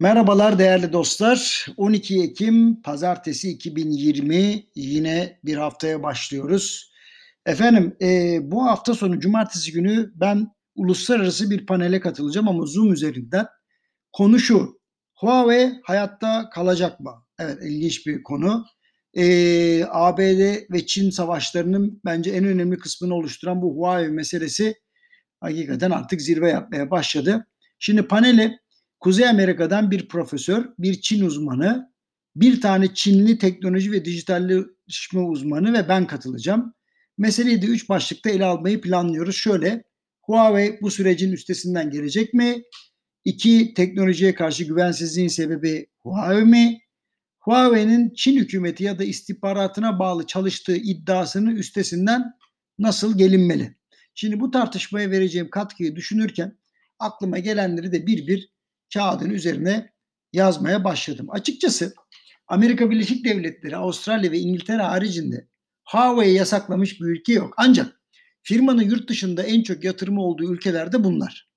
Merhabalar değerli dostlar. 12 Ekim Pazartesi 2020 yine bir haftaya başlıyoruz. Efendim e, bu hafta sonu Cumartesi günü ben uluslararası bir panele katılacağım ama Zoom üzerinden. Konu şu. Huawei hayatta kalacak mı? Evet ilginç bir konu. E, ABD ve Çin savaşlarının bence en önemli kısmını oluşturan bu Huawei meselesi hakikaten artık zirve yapmaya başladı. Şimdi paneli Kuzey Amerika'dan bir profesör, bir Çin uzmanı, bir tane Çinli teknoloji ve dijitalleşme uzmanı ve ben katılacağım. Meseleyi de üç başlıkta ele almayı planlıyoruz. Şöyle, Huawei bu sürecin üstesinden gelecek mi? İki, teknolojiye karşı güvensizliğin sebebi Huawei mi? Huawei'nin Çin hükümeti ya da istihbaratına bağlı çalıştığı iddiasının üstesinden nasıl gelinmeli? Şimdi bu tartışmaya vereceğim katkıyı düşünürken aklıma gelenleri de bir bir kağıdın üzerine yazmaya başladım. Açıkçası Amerika Birleşik Devletleri, Avustralya ve İngiltere haricinde Huawei yasaklamış bir ülke yok. Ancak firmanın yurt dışında en çok yatırımı olduğu ülkelerde bunlar.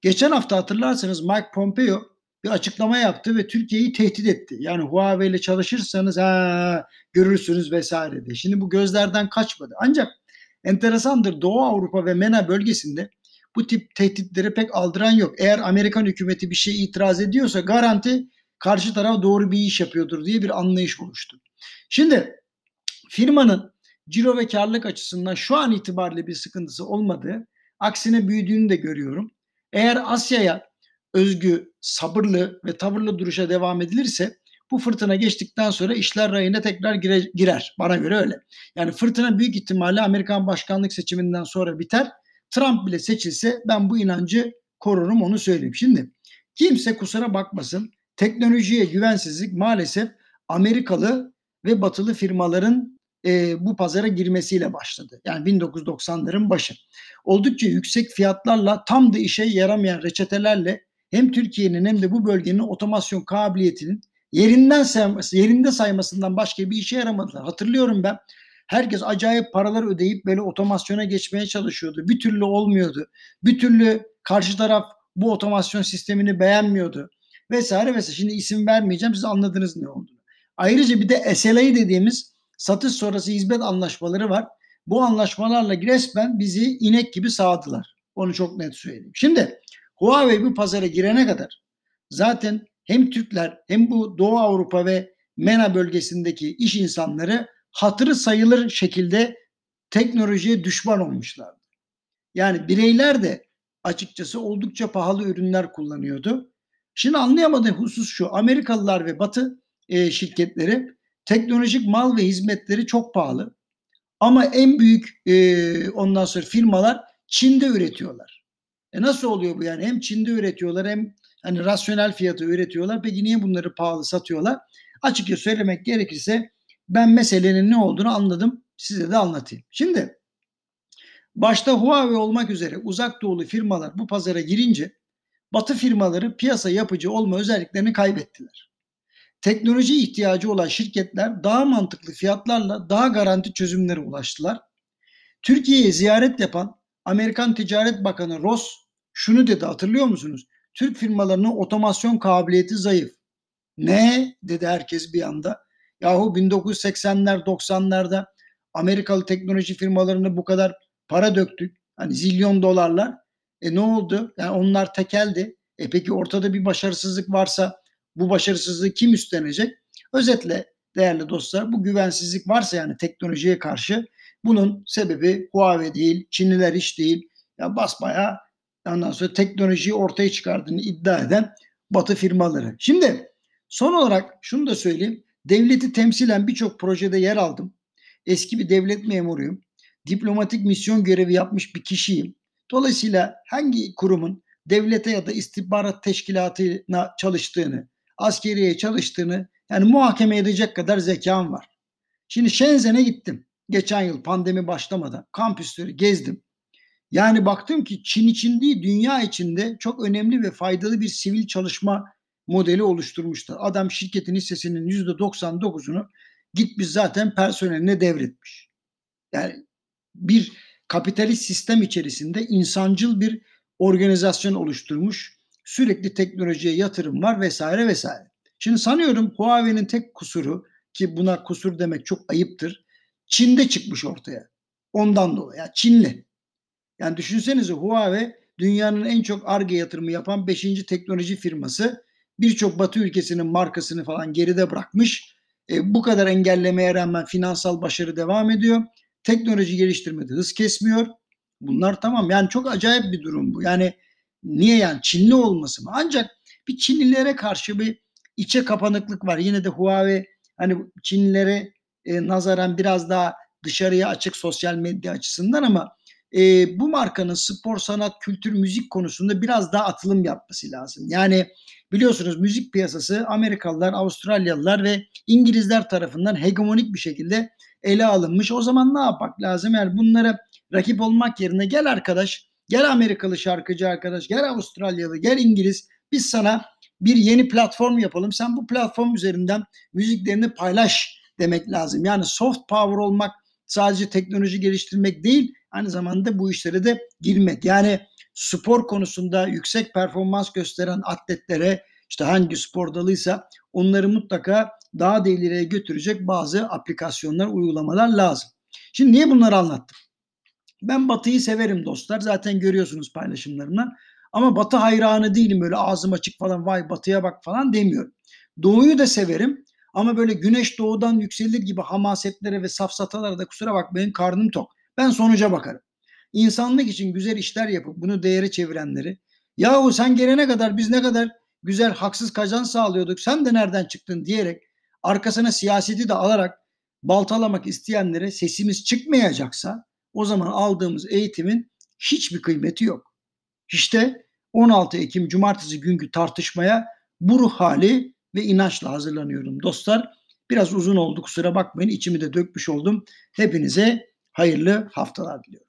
Geçen hafta hatırlarsanız Mike Pompeo bir açıklama yaptı ve Türkiye'yi tehdit etti. Yani Huawei ile çalışırsanız ha, görürsünüz vesaire diye. Şimdi bu gözlerden kaçmadı. Ancak enteresandır Doğu Avrupa ve MENA bölgesinde bu tip tehditleri pek aldıran yok. Eğer Amerikan hükümeti bir şey itiraz ediyorsa garanti karşı taraf doğru bir iş yapıyordur diye bir anlayış oluştu. Şimdi firmanın ciro ve karlılık açısından şu an itibariyle bir sıkıntısı olmadığı, aksine büyüdüğünü de görüyorum. Eğer Asya'ya özgü, sabırlı ve tavırlı duruşa devam edilirse bu fırtına geçtikten sonra işler rayına tekrar gire, girer. Bana göre öyle. Yani fırtına büyük ihtimalle Amerikan başkanlık seçiminden sonra biter Trump bile seçilse ben bu inancı korurum onu söyleyeyim. Şimdi kimse kusura bakmasın teknolojiye güvensizlik maalesef Amerikalı ve batılı firmaların e, bu pazara girmesiyle başladı. Yani 1990'ların başı. Oldukça yüksek fiyatlarla tam da işe yaramayan reçetelerle hem Türkiye'nin hem de bu bölgenin otomasyon kabiliyetinin yerinden sayması, yerinde saymasından başka bir işe yaramadılar. Hatırlıyorum ben Herkes acayip paralar ödeyip böyle otomasyona geçmeye çalışıyordu. Bir türlü olmuyordu. Bir türlü karşı taraf bu otomasyon sistemini beğenmiyordu. Vesaire vesaire. Şimdi isim vermeyeceğim. Siz anladınız ne olduğunu. Ayrıca bir de SLA dediğimiz satış sonrası hizmet anlaşmaları var. Bu anlaşmalarla resmen bizi inek gibi sağdılar. Onu çok net söyleyeyim. Şimdi Huawei bu pazara girene kadar zaten hem Türkler hem bu Doğu Avrupa ve MENA bölgesindeki iş insanları hatırı sayılır şekilde teknolojiye düşman olmuşlardı. Yani bireyler de açıkçası oldukça pahalı ürünler kullanıyordu. Şimdi anlayamadığım husus şu. Amerikalılar ve Batı e, şirketleri teknolojik mal ve hizmetleri çok pahalı. Ama en büyük e, ondan sonra firmalar Çin'de üretiyorlar. E nasıl oluyor bu yani? Hem Çin'de üretiyorlar hem hani rasyonel fiyatı üretiyorlar. Peki niye bunları pahalı satıyorlar? Açıkça söylemek gerekirse ben meselenin ne olduğunu anladım. Size de anlatayım. Şimdi başta Huawei olmak üzere uzak doğulu firmalar bu pazara girince Batı firmaları piyasa yapıcı olma özelliklerini kaybettiler. Teknoloji ihtiyacı olan şirketler daha mantıklı fiyatlarla daha garanti çözümlere ulaştılar. Türkiye'ye ziyaret yapan Amerikan Ticaret Bakanı Ross şunu dedi hatırlıyor musunuz? Türk firmalarının otomasyon kabiliyeti zayıf. Ne dedi herkes bir anda. Yahu 1980'ler 90'larda Amerikalı teknoloji firmalarına bu kadar para döktük. Hani zilyon dolarlar. E ne oldu? Yani onlar tekeldi. E peki ortada bir başarısızlık varsa bu başarısızlığı kim üstlenecek? Özetle değerli dostlar bu güvensizlik varsa yani teknolojiye karşı bunun sebebi Huawei değil, Çinliler hiç değil. Ya basbaya ondan sonra teknolojiyi ortaya çıkardığını iddia eden Batı firmaları. Şimdi son olarak şunu da söyleyeyim. Devleti temsilen birçok projede yer aldım. Eski bir devlet memuruyum. Diplomatik misyon görevi yapmış bir kişiyim. Dolayısıyla hangi kurumun devlete ya da istihbarat teşkilatına çalıştığını, askeriye çalıştığını yani muhakeme edecek kadar zekam var. Şimdi Shenzhen'e gittim. Geçen yıl pandemi başlamadan kampüsleri gezdim. Yani baktım ki Çin için değil dünya içinde çok önemli ve faydalı bir sivil çalışma modeli oluşturmuşlar. Adam şirketin hissesinin %99'unu gitmiş zaten personeline devretmiş. Yani bir kapitalist sistem içerisinde insancıl bir organizasyon oluşturmuş. Sürekli teknolojiye yatırım var vesaire vesaire. Şimdi sanıyorum Huawei'nin tek kusuru ki buna kusur demek çok ayıptır. Çin'de çıkmış ortaya. Ondan dolayı. Yani Çinli. Yani düşünsenize Huawei dünyanın en çok ARGE yatırımı yapan 5. teknoloji firması. Birçok Batı ülkesinin markasını falan geride bırakmış. E, bu kadar engellemeye rağmen finansal başarı devam ediyor. Teknoloji geliştirmede hız kesmiyor. Bunlar tamam. Yani çok acayip bir durum bu. Yani niye yani Çinli olması mı? Ancak bir Çinlilere karşı bir içe kapanıklık var. Yine de Huawei hani Çinlilere e, nazaran biraz daha dışarıya açık sosyal medya açısından ama e, bu markanın spor, sanat, kültür, müzik konusunda biraz daha atılım yapması lazım. Yani biliyorsunuz müzik piyasası Amerikalılar, Avustralyalılar ve İngilizler tarafından hegemonik bir şekilde ele alınmış. O zaman ne yapmak lazım? Yani bunlara rakip olmak yerine gel arkadaş, gel Amerikalı şarkıcı arkadaş, gel Avustralyalı, gel İngiliz. Biz sana bir yeni platform yapalım. Sen bu platform üzerinden müziklerini paylaş demek lazım. Yani soft power olmak sadece teknoloji geliştirmek değil, aynı zamanda bu işlere de girmek. Yani spor konusunda yüksek performans gösteren atletlere işte hangi spor dalıysa onları mutlaka daha da ileriye götürecek bazı aplikasyonlar, uygulamalar lazım. Şimdi niye bunları anlattım? Ben Batı'yı severim dostlar. Zaten görüyorsunuz paylaşımlarımdan. Ama Batı hayranı değilim. Böyle ağzım açık falan vay Batı'ya bak falan demiyorum. Doğu'yu da severim. Ama böyle güneş doğudan yükselir gibi hamasetlere ve safsatalara da kusura bakmayın karnım tok. Ben sonuca bakarım. İnsanlık için güzel işler yapıp bunu değere çevirenleri yahu sen gelene kadar biz ne kadar güzel haksız kazanç sağlıyorduk sen de nereden çıktın diyerek arkasına siyaseti de alarak baltalamak isteyenlere sesimiz çıkmayacaksa o zaman aldığımız eğitimin hiçbir kıymeti yok. İşte 16 Ekim Cumartesi günkü tartışmaya bu ruh hali ve inançla hazırlanıyorum dostlar. Biraz uzun oldu kusura bakmayın içimi de dökmüş oldum. Hepinize hayırlı haftalar diliyorum.